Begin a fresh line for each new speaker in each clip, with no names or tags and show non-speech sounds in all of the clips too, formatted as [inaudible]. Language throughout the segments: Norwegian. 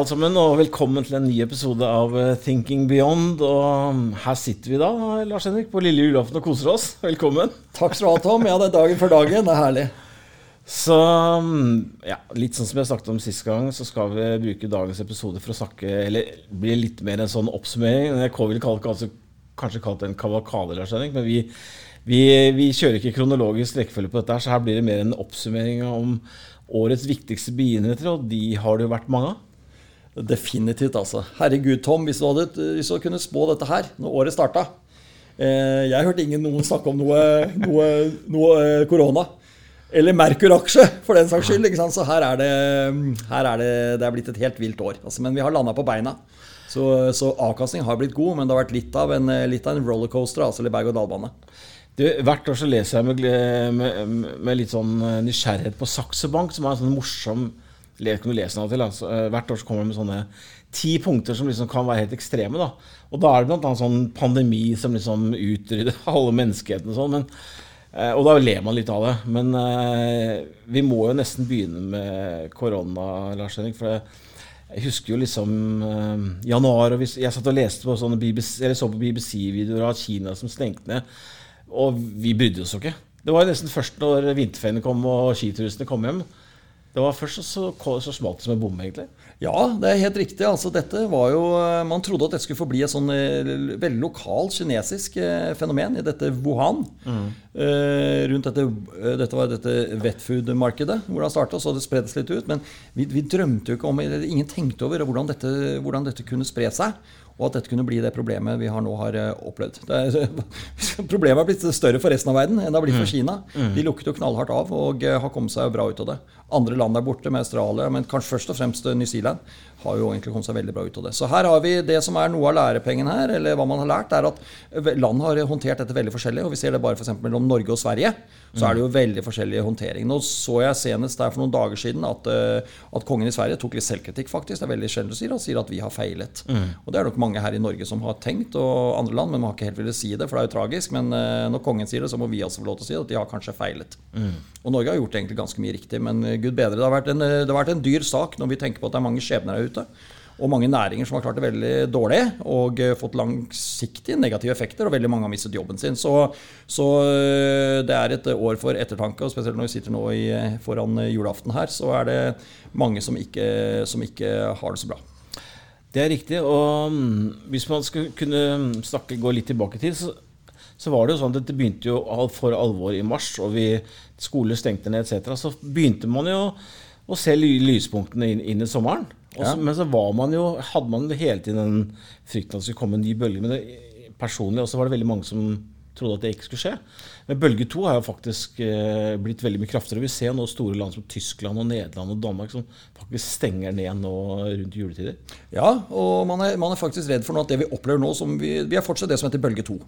alle sammen, og velkommen til en ny episode av eh, Thinking Beyond. Og mm, her sitter vi da, Lars Henrik, på lille julaften og koser oss. Velkommen.
Takk skal du ha, Tom. Ja, det er dagen for dagen. Det er herlig.
Så mm, ja, litt sånn som jeg snakket om sist gang, så skal vi bruke dagens episode for å snakke Eller bli litt mer en sånn oppsummering. NRK ville altså, kanskje kalt det en kavalkade, Lars Henrik, men vi, vi, vi kjører ikke kronologisk rekkefølge på dette, her, så her blir det mer en oppsummering om årets viktigste begivenheter, og de har det jo vært mange av.
Definitivt, altså. Herregud, Tom, hvis du hadde hvis du kunne spå dette her når året starta eh, Jeg hørte ingen noen snakke om noe, noe, noe eh, korona. Eller Merkur-aksje, for den saks skyld. Så her er, det, her er det, det er blitt et helt vilt år. Altså, men vi har landa på beina. Så, så avkastning har blitt god, men det har vært litt av en, litt av en rollercoaster, altså, eller berg-og-dal-bane.
Hvert år så leser jeg med, med, med, litt sånn nysgjerrighet på Saxo Bank, som er en sånn morsom du lese noe til, altså. Hvert år så kommer de med sånne ti punkter som liksom kan være helt ekstreme. da. Og da er det bl.a. sånn pandemi som liksom utrydder [laughs] alle menneskeheten og sånn. men eh, og da ler man litt av det. Men uh, vi må jo nesten begynne med korona, Lars Henrik. For jeg husker jo liksom januar og Jeg satt og leste på sånne BBC, eller så på BBC-videoer av Kina som stengte ned. Og vi brydde oss jo ikke. Det var jo nesten først når vinterferiene kom og skituristene kom hjem. Det var først så, så smalt det som en bom, egentlig.
Ja, det er helt riktig. Altså, dette var jo, Man trodde at dette skulle forbli et sånn eh, veldig lokalt kinesisk eh, fenomen i dette Wuhan. Mm. Eh, rundt dette, dette var dette wetfood-markedet hvor det starta, så det spreddes litt ut. Men vi, vi, drømte jo ikke om, eller ingen tenkte over hvordan dette, hvordan dette kunne spre seg og at dette kunne bli det problemet vi har nå har eh, opplevd. Er, [laughs] problemet har blitt større for resten av verden enn det har blitt for mm. Kina. Mm. De lukket jo knallhardt av og eh, har kommet seg bra ut av det. Andre land der borte, med Australia, men kanskje først og fremst New Zealand, har jo egentlig kommet seg veldig bra ut av det. Så her har vi det som er noe av lærepengen her, eller hva man har lært, er at land har håndtert dette veldig forskjellig. og Vi ser det bare f.eks. mellom Norge og Sverige. Så er det jo veldig forskjellige håndteringer. Nå så jeg senest der for noen dager siden at, at kongen i Sverige tok litt selvkritikk, faktisk. Det er veldig sjelden du sier. Han sier at vi har feilet. Mm. Og det er nok mange her i Norge som har tenkt, og andre land, men man har ikke helt villet si det, for det er jo tragisk. Men uh, når kongen sier det, så må vi også få lov til å si at de har kanskje feilet. Mm. Og Norge har gjort egentlig ganske mye riktig, men uh, gud bedre. Det har, en, det har vært en dyr sak når vi tenker på at det er mange skjebner der ute og mange næringer som har klart det veldig dårlig og fått langsiktige negative effekter, og veldig mange har mistet jobben sin. Så, så det er et år for ettertanke, og spesielt når vi sitter nå i, foran julaften her, så er det mange som ikke, som ikke har det så bra.
Det er riktig. Og mm, hvis man skulle kunne snakke, gå litt tilbake til, så, så var det jo sånn at det begynte jo for alvor i mars, og vi, skoler stengte ned etc. Så begynte man jo å se lyspunktene inn, inn i sommeren. Også, ja. Men så var man jo, hadde man hele tiden den frykten at det skulle komme en ny bølge. Men det, personlig også var det veldig mange som trodde at det ikke skulle skje. Men bølge to har jo faktisk eh, blitt veldig mye kraftigere. Vi ser nå store land som Tyskland og Nederland og Danmark som faktisk stenger ned nå rundt juletider.
Ja, og man er, man er faktisk redd for at det vi opplever nå som Vi, vi er fortsatt det som heter bølge to.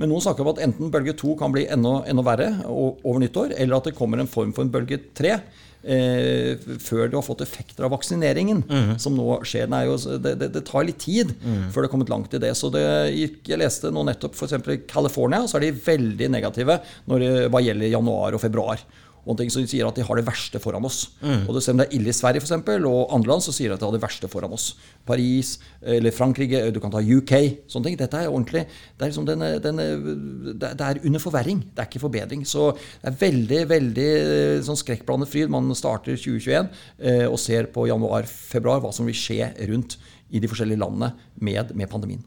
Men noen snakker om at enten bølge to kan bli enda, enda verre over nyttår, eller at det kommer en form for en bølge tre eh, før du har fått effekter av vaksineringen, mm. som nå skjer. Jo, det, det, det, tar litt tid mm. før det har kommet langt i det. Så det gikk, Jeg leste nå nettopp f.eks. i California, så er de veldig negative når, hva gjelder januar og februar og ting som sier at de har det verste foran oss. Mm. Og det, Selv om det er ille i Sverige for eksempel, og andre land, så sier de at de har det verste foran oss. Paris eller Frankrike, du kan ta UK. sånne ting. Dette er ordentlig. Det er, liksom denne, denne, det er under forverring. Det er ikke forbedring. Så det er veldig veldig sånn skrekkblandet fryd. Man starter 2021 eh, og ser på januar-februar hva som vil skje rundt i de forskjellige landene med, med pandemien.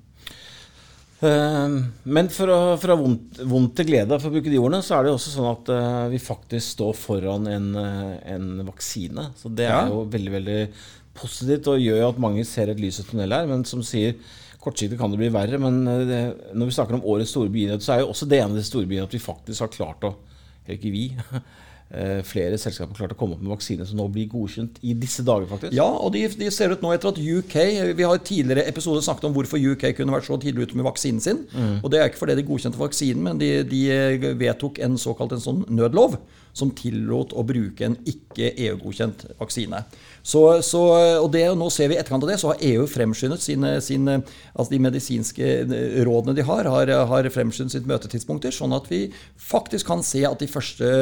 Ehm, men for å, fra vondt, vondt, til glede, for å bruke de ordene, så er det jo også sånn at uh, vi faktisk står foran en, uh, en vaksine. Så det er jo veldig veldig positivt og gjør jo at mange ser et lys i tunnelen her. Men som sier, kortsiktig kan det bli verre. Men uh, det, når vi snakker om årets store begivenhet, så er jo også det ene av de store begivenhetene at vi faktisk har klart å Eller ikke vi. [laughs] Eh, flere selskaper klart å komme opp med vaksiner som nå blir godkjent i disse dager, faktisk.
Ja, og de, de, ser ut nå etter at UK Vi har i tidligere episoder snakket om hvorfor UK kunne vært så tidlig ute med vaksinen sin. Mm. Og det er ikke fordi de godkjente vaksinen, men de, de vedtok en såkalt en sånn nødlov som tillot å bruke en ikke-EU-godkjent vaksine. Så, så, og det, og nå ser vi etterkant av det, så har EU fremskyndet sine, sine, altså de medisinske rådene de har, har, har fremskyndet sitt møtetidspunkter, sånn at vi faktisk kan se at de første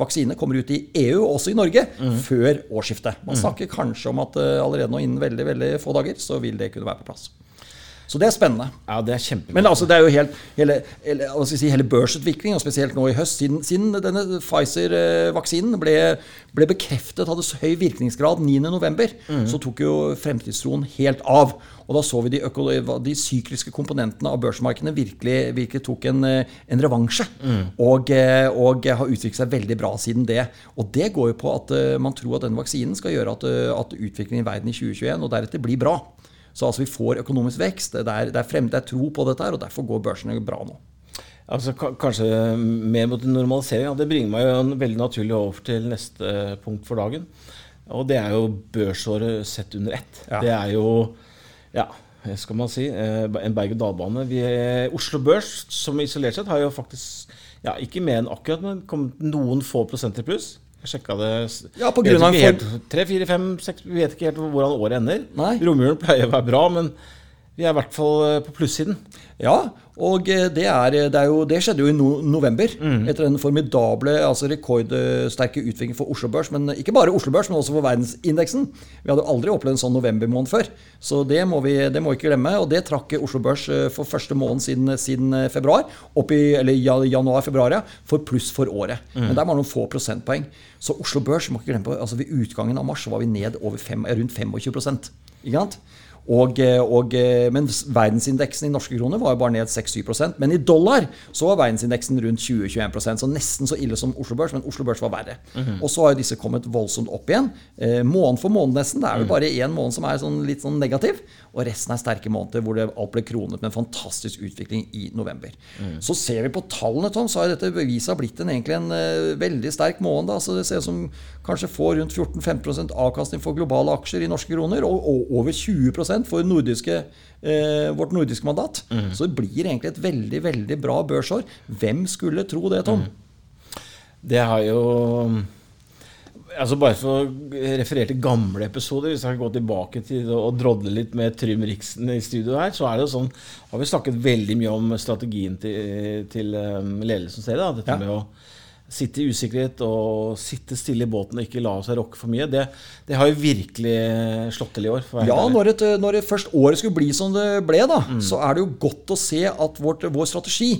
vaksinene kommer ut i EU, også i Norge, før årsskiftet. Man snakker kanskje om at eh, allerede nå innen veldig, veldig få dager så vil det kunne være på plass. Så det er spennende.
Ja, det er kjempebra.
Men altså, det er jo helt, hele, hele, si, hele børsutviklingen, og spesielt nå i høst, siden, siden denne Pfizer-vaksinen ble, ble bekreftet hadde så høy virkningsgrad 9.11., mm. så tok jo fremtidstroen helt av. Og da så vi de, de sykliske komponentene av børsmarkedene virkelig, virkelig tok en, en revansje. Mm. Og, og, har utviklet seg veldig bra siden det. Og det går jo på at man tror at denne vaksinen skal gjøre at, at utviklingen i verden i 2021 og deretter blir bra. Så altså vi får økonomisk vekst. Det er, det er, frem, det er tro på dette, her, og derfor går børsene bra nå.
Altså, Kanskje mer mot normalisering. Ja, det bringer meg jo veldig naturlig over til neste punkt for dagen. Og det er jo børsåret sett under ett. Ja. Det er jo ja, skal man si, eh, en berg-og-dal-bane. Oslo Børs, som isolert sett, har jo faktisk ja, ikke mer enn akkurat, men kommet noen få prosenter pluss. Jeg sjekka det
ja, på grunn av
Tre, fire, fem, seks Vi vet ikke helt hvordan året ender. Romjulen pleier å være bra, men vi er i hvert fall eh, på plussiden.
Ja, og eh, det, er, det, er jo, det skjedde jo i no november. Mm. Etter den formidable, altså rekordsterke utviklingen for Oslo Børs. Men ikke bare Oslo Børs, men også for verdensindeksen. Vi hadde aldri opplevd en sånn novembermåned før. Så det må vi det må ikke glemme. Og det trakk Oslo Børs eh, for første måned siden, siden februar, i, eller januar-februar, ja, for pluss for året. Mm. Men der var det noen få prosentpoeng. Så Oslo Børs må ikke glemme altså ved utgangen av mars var vi ned fem, rundt 25 ikke sant? Og, eh, og, eh, men verdensindeksen i norske kroner var jo bare ned 6-7 Men i dollar så var verdensindeksen rundt 20-21% så nesten så ille som Oslo Børs, men Oslo Børs var verre. Mm -hmm. Og så har jo disse kommet voldsomt opp igjen. Eh, måned for måned nesten. Det er jo mhm. bare én måned som er sånn, litt sånn negativ. Og resten er sterke måneder hvor det alt ble kronet med en fantastisk utvikling i november. Mm. Så ser vi på tallene, Tom, så har dette beviset blitt en, egentlig en uh, veldig sterk måned. Da. Så det ser ut som kanskje får rundt 14-15% avkastning for globale aksjer i norske kroner, og, og over 20 for nordiske, eh, vårt nordiske mandat. Mm. Så det blir egentlig et veldig veldig bra børsår. Hvem skulle tro det, Tom? Mm.
Det har jo altså Bare for å referere til gamle episoder, hvis jeg kan gå tilbake til å drodle litt med Trym Riksen i studio her, så er det jo sånn har vi snakket veldig mye om strategien til, til um, ledelsen selv. Dette ja. med å sitte i usikkerhet og sitte stille i båten og ikke la seg rokke for mye, det, det har jo virkelig slått til i år.
ja, når, et, når et først året skulle bli som det ble, da, mm. så er det jo godt å se at vårt, vår strategi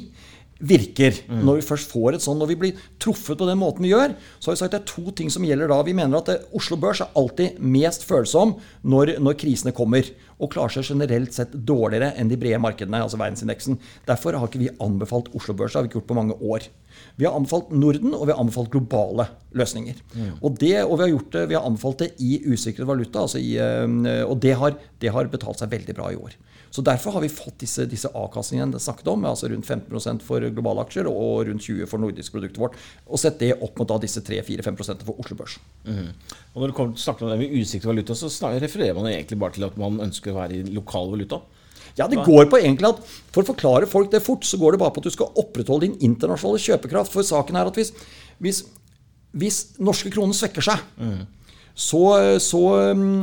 virker. Mm. Når vi først får et sånn, når vi blir truffet på den måten vi gjør, så har vi sagt det er to ting som gjelder da. Vi mener at det, Oslo Børs er alltid mest følsom når, når, krisene kommer. Og klarer seg generelt sett dårligere enn de brede markedene, altså verdensindeksen. Derfor har ikke vi anbefalt Oslo Børs. Det har vi ikke gjort på mange år. Vi har anbefalt Norden, og vi har anbefalt globale løsninger. Mm. Og, det, og, vi har gjort det, vi har anbefalt det i usikret valuta, altså i, eh, og det har, det har betalt seg veldig bra i år. Så Derfor har vi fått disse, disse avkastningene jeg snakket om, altså rundt 15 for globale aksjer og rundt 20 for nordisk produktet vårt. Og sett det opp mot da disse 3-4-5 for Oslo Børs.
Mm. Og Når du snakker om det med usikret valuta, så refererer man egentlig bare til at man ønsker å være i lokal valuta?
Ja, det går på egentlig at For å forklare folk det fort, så går det bare på at du skal opprettholde din internasjonale kjøpekraft. For saken er at hvis, hvis, hvis norske kroner svekker seg, mm. så, så um,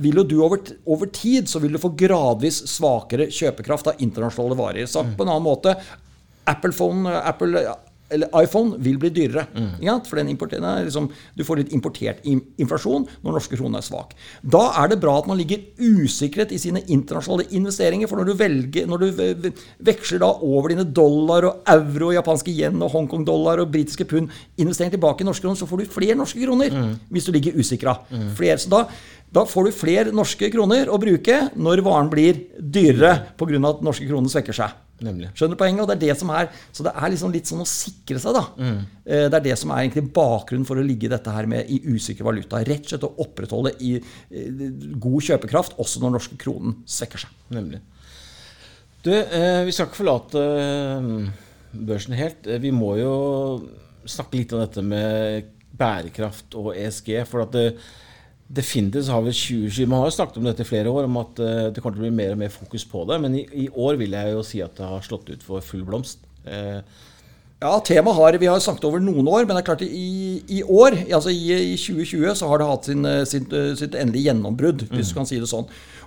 vil jo du over, over, tid så vil du få gradvis svakere kjøpekraft av internasjonale varer. Sagt på en annen måte Apple, phone, Apple eller iPhone vil bli dyrere. Mm. For liksom, Du får litt importert inflasjon når norske kroner er svak. Da er det bra at man ligger usikret i sine internasjonale investeringer. For når du, velger, når du veksler da over dine dollar og euro, japanske yen og Hongkong-dollar og britiske pund, investering tilbake i norske kroner, så får du flere norske kroner mm. hvis du ligger usikra. Mm. Da, da får du flere norske kroner å bruke når varen blir dyrere pga. at norske kroner svekker seg. Nemlig. Skjønner du poenget? Og det er det som er, Så det er liksom litt sånn å sikre seg, da. Mm. Eh, det er det som er egentlig bakgrunnen for å ligge dette her med i usikker valuta. Rett og slett å opprettholde i eh, god kjøpekraft også når norske kronen svekker seg.
Nemlig. Du, eh, vi skal ikke forlate børsen helt. Vi må jo snakke litt om dette med bærekraft og ESG. for at det Definitivt har vi 2020 Man har jo snakket om dette i flere år, om at uh, det kommer til å bli mer og mer fokus på det. Men i, i, år vil jeg jo si at det har slått ut for full blomst. Uh,
Ja, temaet har vi har snakket over noen år, men det er klart i, i år, altså i, i 2020, så har det hatt sin, sin, sitt endelige gjennombrudd, hvis du kan si det sånn.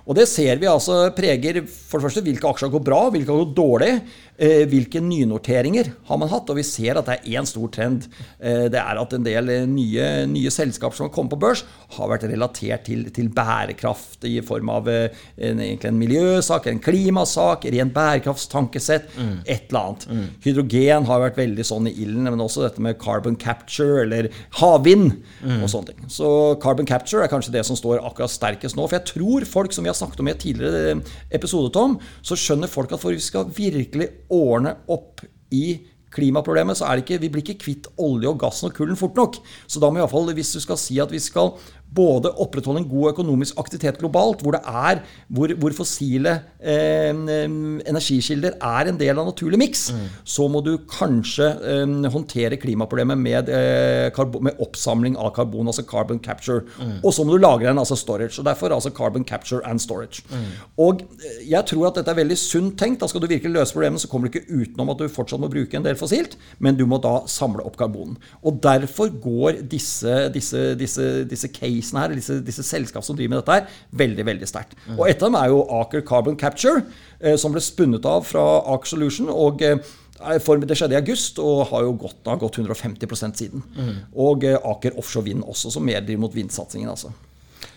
Og det ser vi altså preger for det første hvilke aksjer går bra, hvilke går dårlig. Eh, hvilke nynoteringer har man hatt? Og vi ser at det er én stor trend. Eh, det er at en del nye, nye selskaper som har kommet på børs, har vært relatert til, til bærekraft i form av eh, en, en, miljøsak, en klimasak, rent bærekraftstankesett, mm. et eller annet. Mm. Hydrogen har vært veldig sånn i ilden, men også dette med carbon capture eller havvind mm. og sånne ting. Så carbon capture er kanskje det som står akkurat sterkest nå. For jeg tror folk, som vi har snakket om i et tidligere episode, Tom, så skjønner folk at for vi skal virkelig ordne opp i klimaproblemet, så er det ikke, vi blir ikke kvitt olje og gassen og kullen fort nok. Så da må iallfall, hvis du skal si at vi skal både opprettholde en god økonomisk aktivitet globalt, hvor, det er, hvor, hvor fossile eh, energikilder er en del av naturlig miks, mm. så må du kanskje eh, håndtere klimaproblemet med, eh, med, oppsamling av karbon, altså carbon capture. Mm. Og så må du lagre den, altså storage. og Derfor altså carbon capture and storage. Mm. Og eh, jeg tror at dette er veldig sunt tenkt. Da skal du virkelig løse problemet, så kommer du ikke utenom at du fortsatt må bruke en del fossilt, men du må da samle opp karbonen. Og derfor går disse, disse, disse, disse case casene her, disse, disse selskapene som driver med dette her, veldig veldig sterkt. Mm. Og et av dem er jo Aker Carbon Capture, eh, som ble spunnet av fra Aker Solution. og eh, det skjedde i august og har jo gått, har gått 150 siden. Mm. Og eh, Aker Offshore Vind også, som mer driver mot vindsatsingen. altså.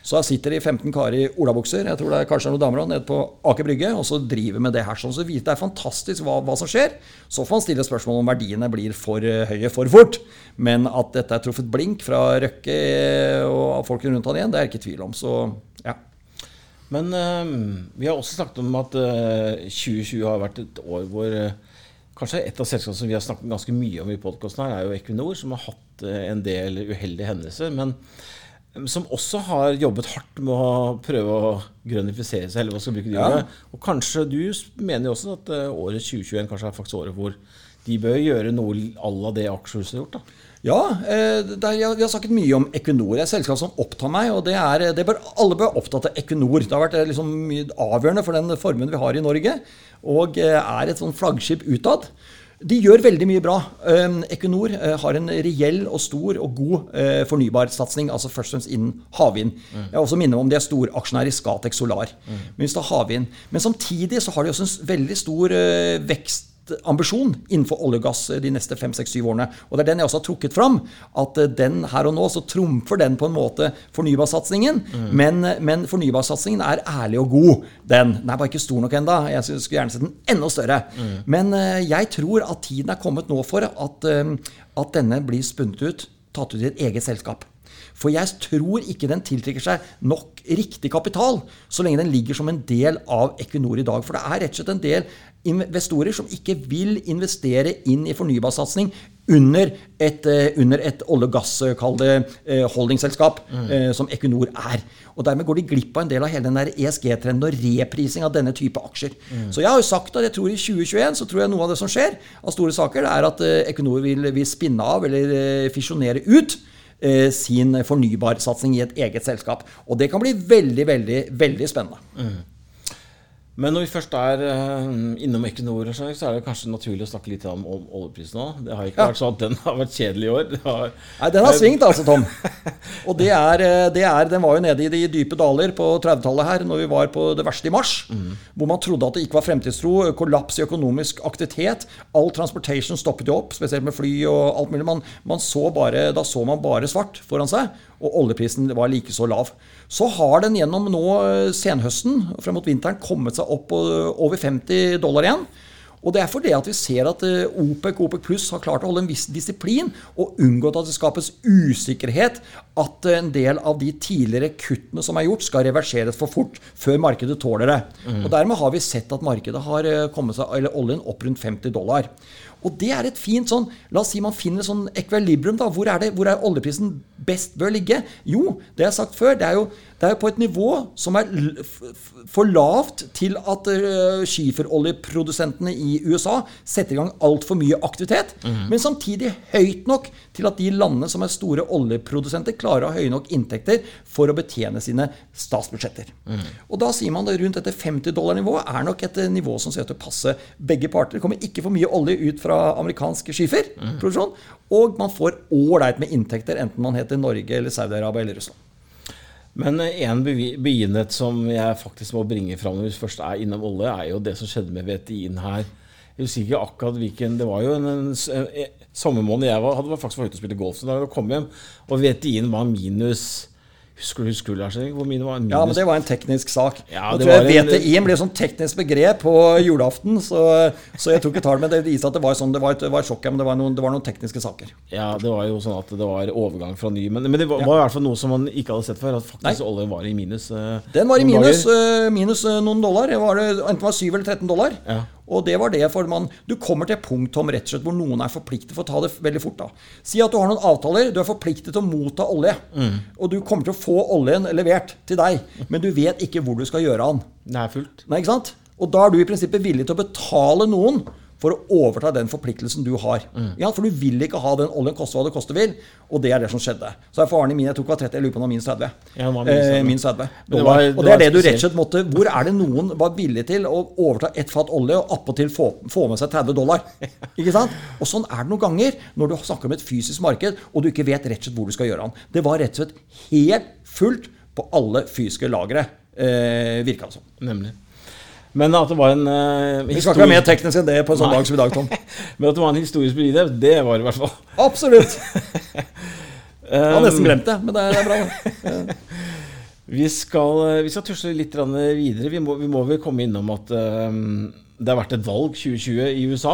Så her sitter de 15 karer i olabukser, jeg tror det er kanskje noen damer nede på Aker Brygge, og så driver med det her. sånn, så Det er fantastisk hva, hva, som skjer. Så får man stille spørsmål om verdiene blir for uh, høye for fort. Men at dette er truffet blink fra Røkke eh, og folk rundt han igjen, det er jeg ikke i tvil om. Så ja.
Men øh, vi har også snakket om at øh, 2020 har vært et år hvor Kanskje et av selskapene som vi har snakket ganske mye om i podkasten, er jo Equinor, som har hatt en del uheldige hendelser. Men som også har jobbet hardt med å prøve å grønnifisere seg. eller hva skal bruke de ja. Og kanskje du mener jo også at eh, året 2021 kanskje er faktisk året hvor de bør gjøre noe à la det Akershus har gjort? da.
Ja, det er, vi har snakket mye om Equinor. Det er et selskap som opptar meg. og det er, det bør, Alle bør opptatt av Equinor. Det har vært eh, liksom avgjørende for den formuen vi har i Norge. Og er et sånn flaggskip utad. De gjør veldig mye bra. Ehm, Equinor eh, har en reell og stor og god eh, fornybarsatsing, altså først og fremst innen havvind. Jeg Jeg også minner om de er storaksjonær i Scatec Solar. Mm. Men hvis det er havvind. Men samtidig så har de også en veldig stor eh, vekst ambisjon innenfor olje og gass de neste fem, seks, syv årene. Og det er den jeg også har trukket fram. At eh, den her og nå så trumfer den på en måte fornybarsatsingen. Mm. Men, men fornybarsatsingen er ærlig og god. Den, den er bare ikke stor nok ennå. Jeg skulle gjerne sett den enda større. Mm. Men uh, jeg tror at tiden er kommet nå for at, at denne blir spunnet ut, tatt ut i et eget selskap. For jeg tror ikke den tiltrekker seg nok riktig kapital så lenge den ligger som en del av Equinor i dag. For det er rett og slett en del investorer som ikke vil investere inn i fornybarsatsing under et, uh, under et olje- og gasskalde uh, holdingselskap mm. som Equinor er. Og Dermed går de glipp av en del av hele den der ESG-trenden og reprising av denne type aksjer. Mm. Så jeg har jo sagt at jeg tror i 2021 så tror jeg noe av det som skjer av store saker, er at Equinor vil, vil spinne av eller fisjonere ut sin fornybarsatsing i et eget selskap. Og det kan bli veldig, veldig, veldig spennende. Mm.
Men når vi først er uh, innom Equinor, så er det kanskje naturlig å snakke litt om, om oljeprisen òg. Det har ikke ja. vært sånn at den har vært kjedelig i år. Har,
Nei, den har svingt altså, Tom. [laughs] Og det er, eh, det er, Den var jo nede i de dype daler på 30-tallet her, når vi var på det verste i mars. Mm. Hvor man trodde at det ikke var fremtidstro, kollaps i økonomisk aktivitet. All transportation stoppet jo opp, spesielt med fly og alt mulig. Man, man så bare, da så man bare svart foran seg og oljeprisen var like så lav. Så har den gjennom nå eh, senhøsten frem mot vinteren kommet seg opp over 50 dollar igjen. Og det er fordi at vi ser at eh, OPEC og OPEC pluss har klart å holde en viss disiplin og unngått at det skapes usikkerhet at en del av de tidligere kuttene som er gjort, skal reverseres for fort før markedet tåler det. Mm. Og Dermed har vi sett at markedet har eh, kommet seg, eller oljen opp rundt 50 dollar. Og det er et fint sånn La oss si man finner sånn ekvilibrium. da, Hvor er, det, hvor er oljeprisen best bør ligge? Jo, det jeg har sagt før, det er jo, det er jo på et nivå som er for lavt til at uh, skiferoljeprodusentene i USA setter i gang altfor mye aktivitet. Mm. Men samtidig høyt nok til at de landene som er store oljeprodusenter, klarer å ha høye nok inntekter for å betjene sine statsbudsjetter. Og da sier man at rundt dette 50 dollar-nivået er nok et nivå som ser ut til å passe begge parter. Det kommer ikke for mye olje ut fra amerikansk skiferproduksjon, og man får ålreit med inntekter, enten man heter Norge eller Saudi-Arabia eller Russland.
Men en begivenhet som jeg faktisk må bringe fram når vi først er innom olje, er jo det som skjedde med VTI-en her. Jeg husker ikke akkurat hvilken Det var jo en, en, en sommermåned jeg var, hadde faktisk vært ute og spilte golf. Så da jeg kom hjem, og VTI-en var minus Husker du, husker Lars hvor mye det var? Minus?
Ja, men det var en teknisk sak.
Ja,
Nå
det
tror jeg VTI-en blir et sånt teknisk begrep på julaften, så, så jeg tok ikke tall. Men det viste at det var, sånn, det var, et, var et sjokk, ja, men det var, noen, det var noen tekniske saker.
Ja, det var jo sånn at det var overgang fra ny. Men, men det var, var i hvert fall noe som man ikke hadde sett før. At faktisk
Nei.
oljen var i minus. eh,
Den var i minus, eh, minus eh, noen dollar. Det var det, enten var 7 eller 13 dollar.
Ja.
Og det var det for man Du kommer til et punkt Tom, rett og slett, hvor noen er forpliktet for å ta det veldig fort. da Si at du har noen avtaler. Du er forpliktet til å motta olje.
Mm.
Og du kommer til å få oljen levert til deg, men du vet ikke hvor du skal gjøre av den.
Det er fullt.
Nei, ikke sant? Og da er du i prinsippet villig til å betale noen for å overta den forpliktelsen du har. Ja, for du vil ikke ha den oljen koste hva det koste vil, og det er det som skjedde. Så er faren min, jeg tok var 30, jeg lurer på om minus 30.
Ja, minus 30.
Eh, minus 30.
Men det var-
og
det
det er det du rett og slett måtte Hvor er det noen var villig til å overta ett fat olje og appåtil få, få med seg 30 dollar? [laughs] Ikke sant? Og sånn er det noen ganger når du snakker om et fysisk marked, og du ikke vet rett og slett hvor du skal gjøre den. Det var rett og slett helt fullt på alle fysiske lagre, eh, virka det som.
Nemlig. Men at det var en uh,
Vi skal ikke være mer teknisk enn det på en sånn dag som i dag, Tom. [laughs]
Men at det var en historisk begivenhet, det var det i hvert fall.
Absolutt. [laughs] Jeg har
Um,
nesten glemt det, men det er, er bra. [laughs]
Vi skal, eh, vi skal tusle litt videre. Vi må, vi må vel komme innom at um, det har vært et valg 2020 i USA.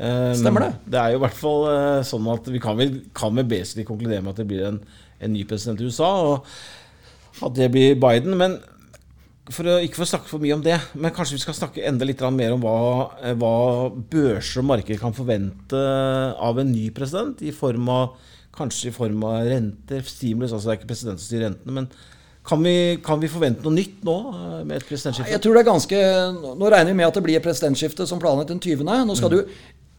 Um,
Stemmer det.
Det er jo i hvert fall uh, sånn at vi kan vel, kan med basically konkludere med at det blir en, en ny president i USA, og at det blir Biden. Men for å, ikke for å snakke for mye om det, men kanskje vi skal snakke enda litt mer om hva, eh, hva børser og markeder kan forvente av en ny president, i form av kanskje i form av renter, stimulus. altså Det er ikke presidenten som styrer rentene, men kan vi, kan vi forvente noe nytt nå eh, med et presidentskifte?
Jeg tror det er ganske Nå regner vi med at det blir et presidentskifte som planlagt den 20. Nå skal du det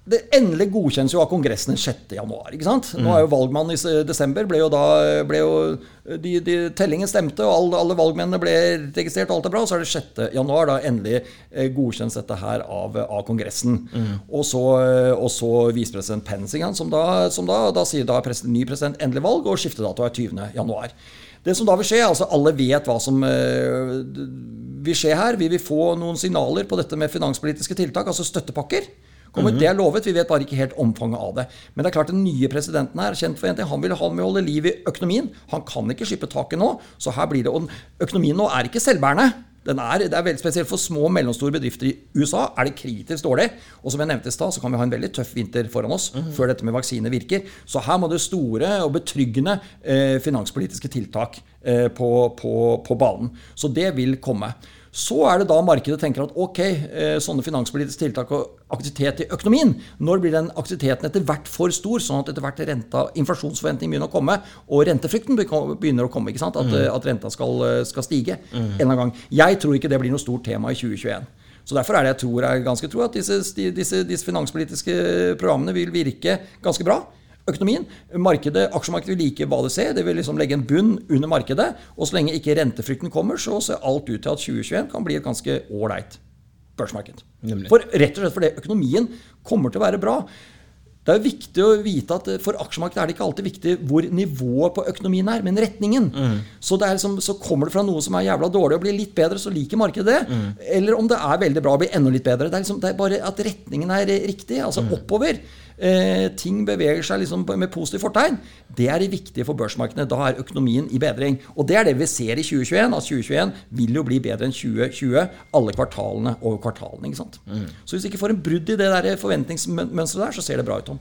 endelig godkjennes jo av Kongressen den 6. januar. ikke sant? Nå er jo valgmannen i desember ble jo da ble jo, de, de, Tellingen stemte, og alle, alle valgmennene ble registrert, og alt er bra. Og så er det 6. januar da endelig eh, godkjennes dette her av, av Kongressen. Og så, og så visepresident Pence, som da, som da, da sier da pres, ny president endelig valg, og skiftedato er 20. januar. Det som da vil skje, altså alle vet hva som eh, vil skje her. Vi vil få noen signaler på dette med finanspolitiske tiltak, altså støttepakker. Kommer, Det er lovet, vi vet bare ikke helt omfanget av det. Men det er klart den nye presidenten her er kjent for en ting. Han vil ha med å holde liv i økonomien. Han kan ikke slippe taket nå. Så her blir det, og Økonomien nå er ikke selvbærende. Den er, det er veldig spesielt For små og mellomstore bedrifter i USA er det kritisk dårlig. Og som jeg nevnte i stad, så kan vi ha en veldig tøff vinter foran oss før dette med vaksine virker. Så her må det store og betryggende eh, finanspolitiske tiltak eh, på, på, på banen. Så det vil komme. Så er det da markedet tenker at ok, eh, sånne finanspolitiske tiltak og aktivitet i økonomien, når blir den aktiviteten etter hvert for stor, sånn at etter hvert renta, inflasjonsforventning begynner å komme, og rentefrykten begynner å komme. ikke sant? At, mm. at renta skal, eh, skal stige en eller annen gang. Jeg tror ikke det blir noe stort tema i 2021. Så Derfor er det jeg tror jeg ganske tror at disse, disse, disse finanspolitiske programmene vil virke ganske bra. Økonomien, markedet, Aksjemarkedet vil like hva det ser. Det vil liksom legge en bunn under markedet. Og så lenge ikke rentefrykten kommer, så ser alt ut til at 2021 kan bli et ganske ålreit børsmarked. For rett og slett fordi økonomien kommer til å være bra. Det er jo viktig å vite at for aksjemarkedet er det ikke alltid viktig hvor nivået på økonomien er, men retningen. Så, det er liksom, så kommer det fra noe som er jævla dårlig og blir litt bedre, så liker markedet det. Eller om det er veldig bra og blir enda litt bedre. Det er, liksom, det er bare at retningen er riktig, altså oppover. Eh, ting beveger seg liksom med positivt fortegn. Det er det viktige for børsmarkedene. Da er økonomien i bedring. Og det er det vi ser i 2021. At 2021 vil jo bli bedre enn 2020 alle kvartalene over kvartalene. ikke sant? Så hvis vi ikke får en brudd i det der forventningsmønsteret der, så ser det bra ut, Tom.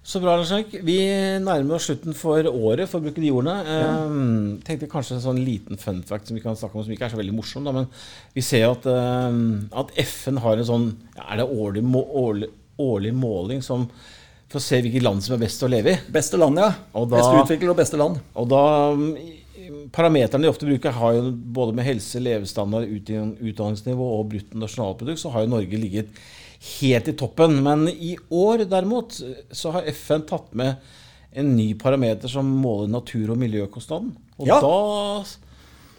Så bra, Lars Erik. Vi nærmer oss slutten for året, for å bruke de ordene. Um, tenkte kanskje en sånn liten fun fact som vi kan snakke om, som ikke er så veldig morsom. Da, men vi ser at, um, at FN har en sånn ja, Er det årlig, må, årlig, årlig måling som, for å se hvilket land som er best å leve i?
Beste land, ja.
Og da-
Beste utvikler og beste land.
Og da mm, Parameterne de ofte bruker, har jo både med helse, levestandard, utdan- utdanningsnivå og bruttonasjonalprodukt, så har jo Norge ligget helt i toppen. Men i år derimot så har FN tatt med en ny parameter som måler natur- og miljøkostnaden. Og
Ja.
da,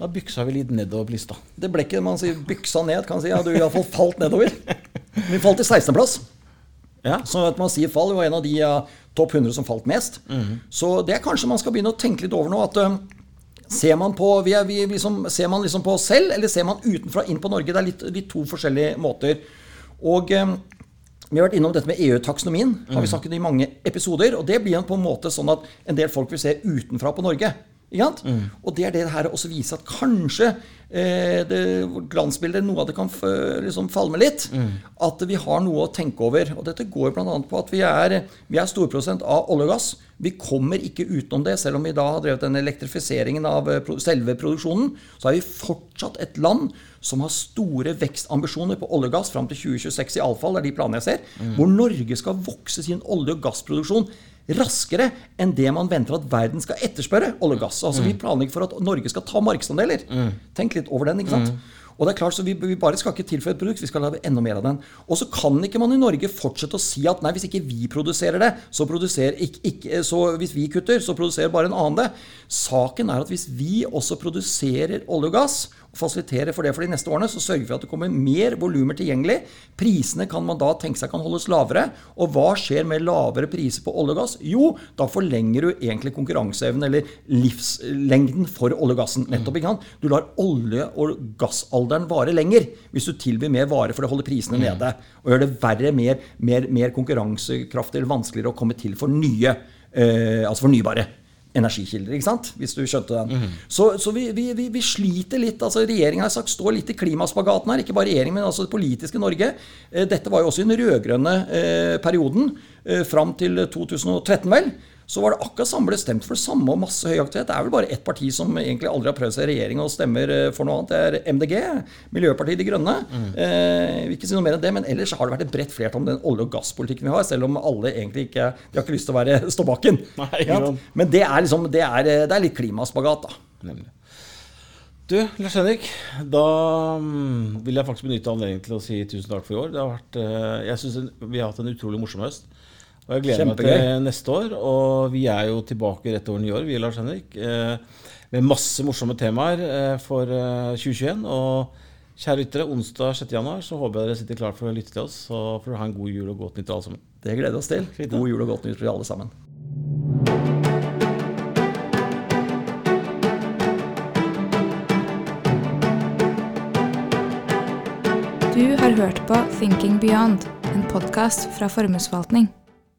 da byksa vi litt nedover på lista.
Det ble ikke man sier byksa ned, kan si. Ja, du iallfall falt nedover. Vi falt i 16.-plass.
Ja.
Så at man sier fall, var en av de topp 100 som falt mest. Så det er kanskje man skal begynne å tenke litt over nå. at ø, Ser man, på, vi er, vi liksom, ser man liksom på oss selv, eller ser man utenfra inn på Norge? Det er litt, litt to forskjellige måter. Og ø, vi har vært innom dette med EU-taksonomien. har vi snakket i mange episoder, og Det blir på en måte sånn at en del folk vil se utenfra på Norge. Sant? Og det er det her også viser at kanskje eh, det glansbildet, noe av det kan liksom falme litt. At vi har noe å tenke over. Og dette går bl.a. på at vi er, vi er storprosent av olje og gass. Vi kommer ikke utenom det, selv om vi da har drevet den elektrifiseringen av eh, selve produksjonen. Så er vi fortsatt et land som har store vekstambisjoner på olje og gass fram til 2026 i alle fall, det er de planene jeg ser, hvor Norge skal vokse sin olje- og gassproduksjon raskere enn det man venter at verden skal etterspørre olje og gass. Altså Vi planlegger for at Norge skal ta markedsandeler. Tenk litt over den. ikke sant? Og det er klart, så Vi, vi bare skal ikke tilføye et produkt, vi skal lage enda mer av den. Og så kan ikke man i Norge fortsette å si at nei, hvis ikke vi produserer det, så produserer ikke, ikke så Hvis vi kutter, så produserer bare en annen det. Saken er at hvis vi også produserer olje og gass, og fasiliterer for det for de neste årene, så sørger vi for at det kommer mer volumer tilgjengelig. Prisene kan man da tenke seg kan holdes lavere. Og hva skjer med lavere priser på olje og gass? Jo, da forlenger du egentlig konkurranseevnen, eller livslengden for olje og gassen. Nettopp, ikke sant? Du lar olje- og gassalderen vare lenger hvis du tilbyr mer vare for å holde prisene nede. Og gjør det verre, mer, mer, mer konkurransekraftig eller vanskeligere å komme til for nye, eh, altså fornybare energikilder, ikke sant? Hvis du skjønte den. Så, så vi, vi, vi, vi sliter litt. altså sagt står litt i klimaspagaten her. Ikke bare regjeringen, men altså det politiske Norge. Eh, Dette var jo også i den rød-grønne eh, perioden. Eh, fram til 2013, vel. Så var det akkurat samme ble stemt for det samme og masse høy aktivitet. Det er vel bare ett parti som egentlig aldri har prøvd seg i regjering og stemmer eh, for noe annet. Det er MDG, Miljøpartiet De Grønne. Eh, vil ikke si noe mer enn det, men ellers har det vært et bredt flertall om den olje- og gasspolitikken vi har, selv om alle egentlig ikke De har ikke lyst til å være [laughs] stå baken.
Nei.
Men det er liksom Det er, det er litt klimaspagat, da.
Nemlig. Du, Lars Henrik. Da mm, vil jeg faktisk benytte anledningen til å si tusen takk for i år. Det har vært, eh, jeg synes Vi har hatt en utrolig morsom høst. Og jeg gleder meg til neste år. Og vi er jo tilbake rett over nyår, vi, Lars Henrik. eh, Med masse morsomme temaer eh, for eh, 2021. Og kjære lyttere, onsdag 6. januar så håper jeg dere sitter klart for å lytte til oss. Så får dere ha en god jul og godt nytt alle sammen.
Det gleder vi oss til. God jul og godt nytt til alle sammen.
Du har hørt på Thinking Beyond, en podkast fra Formuesforvaltning.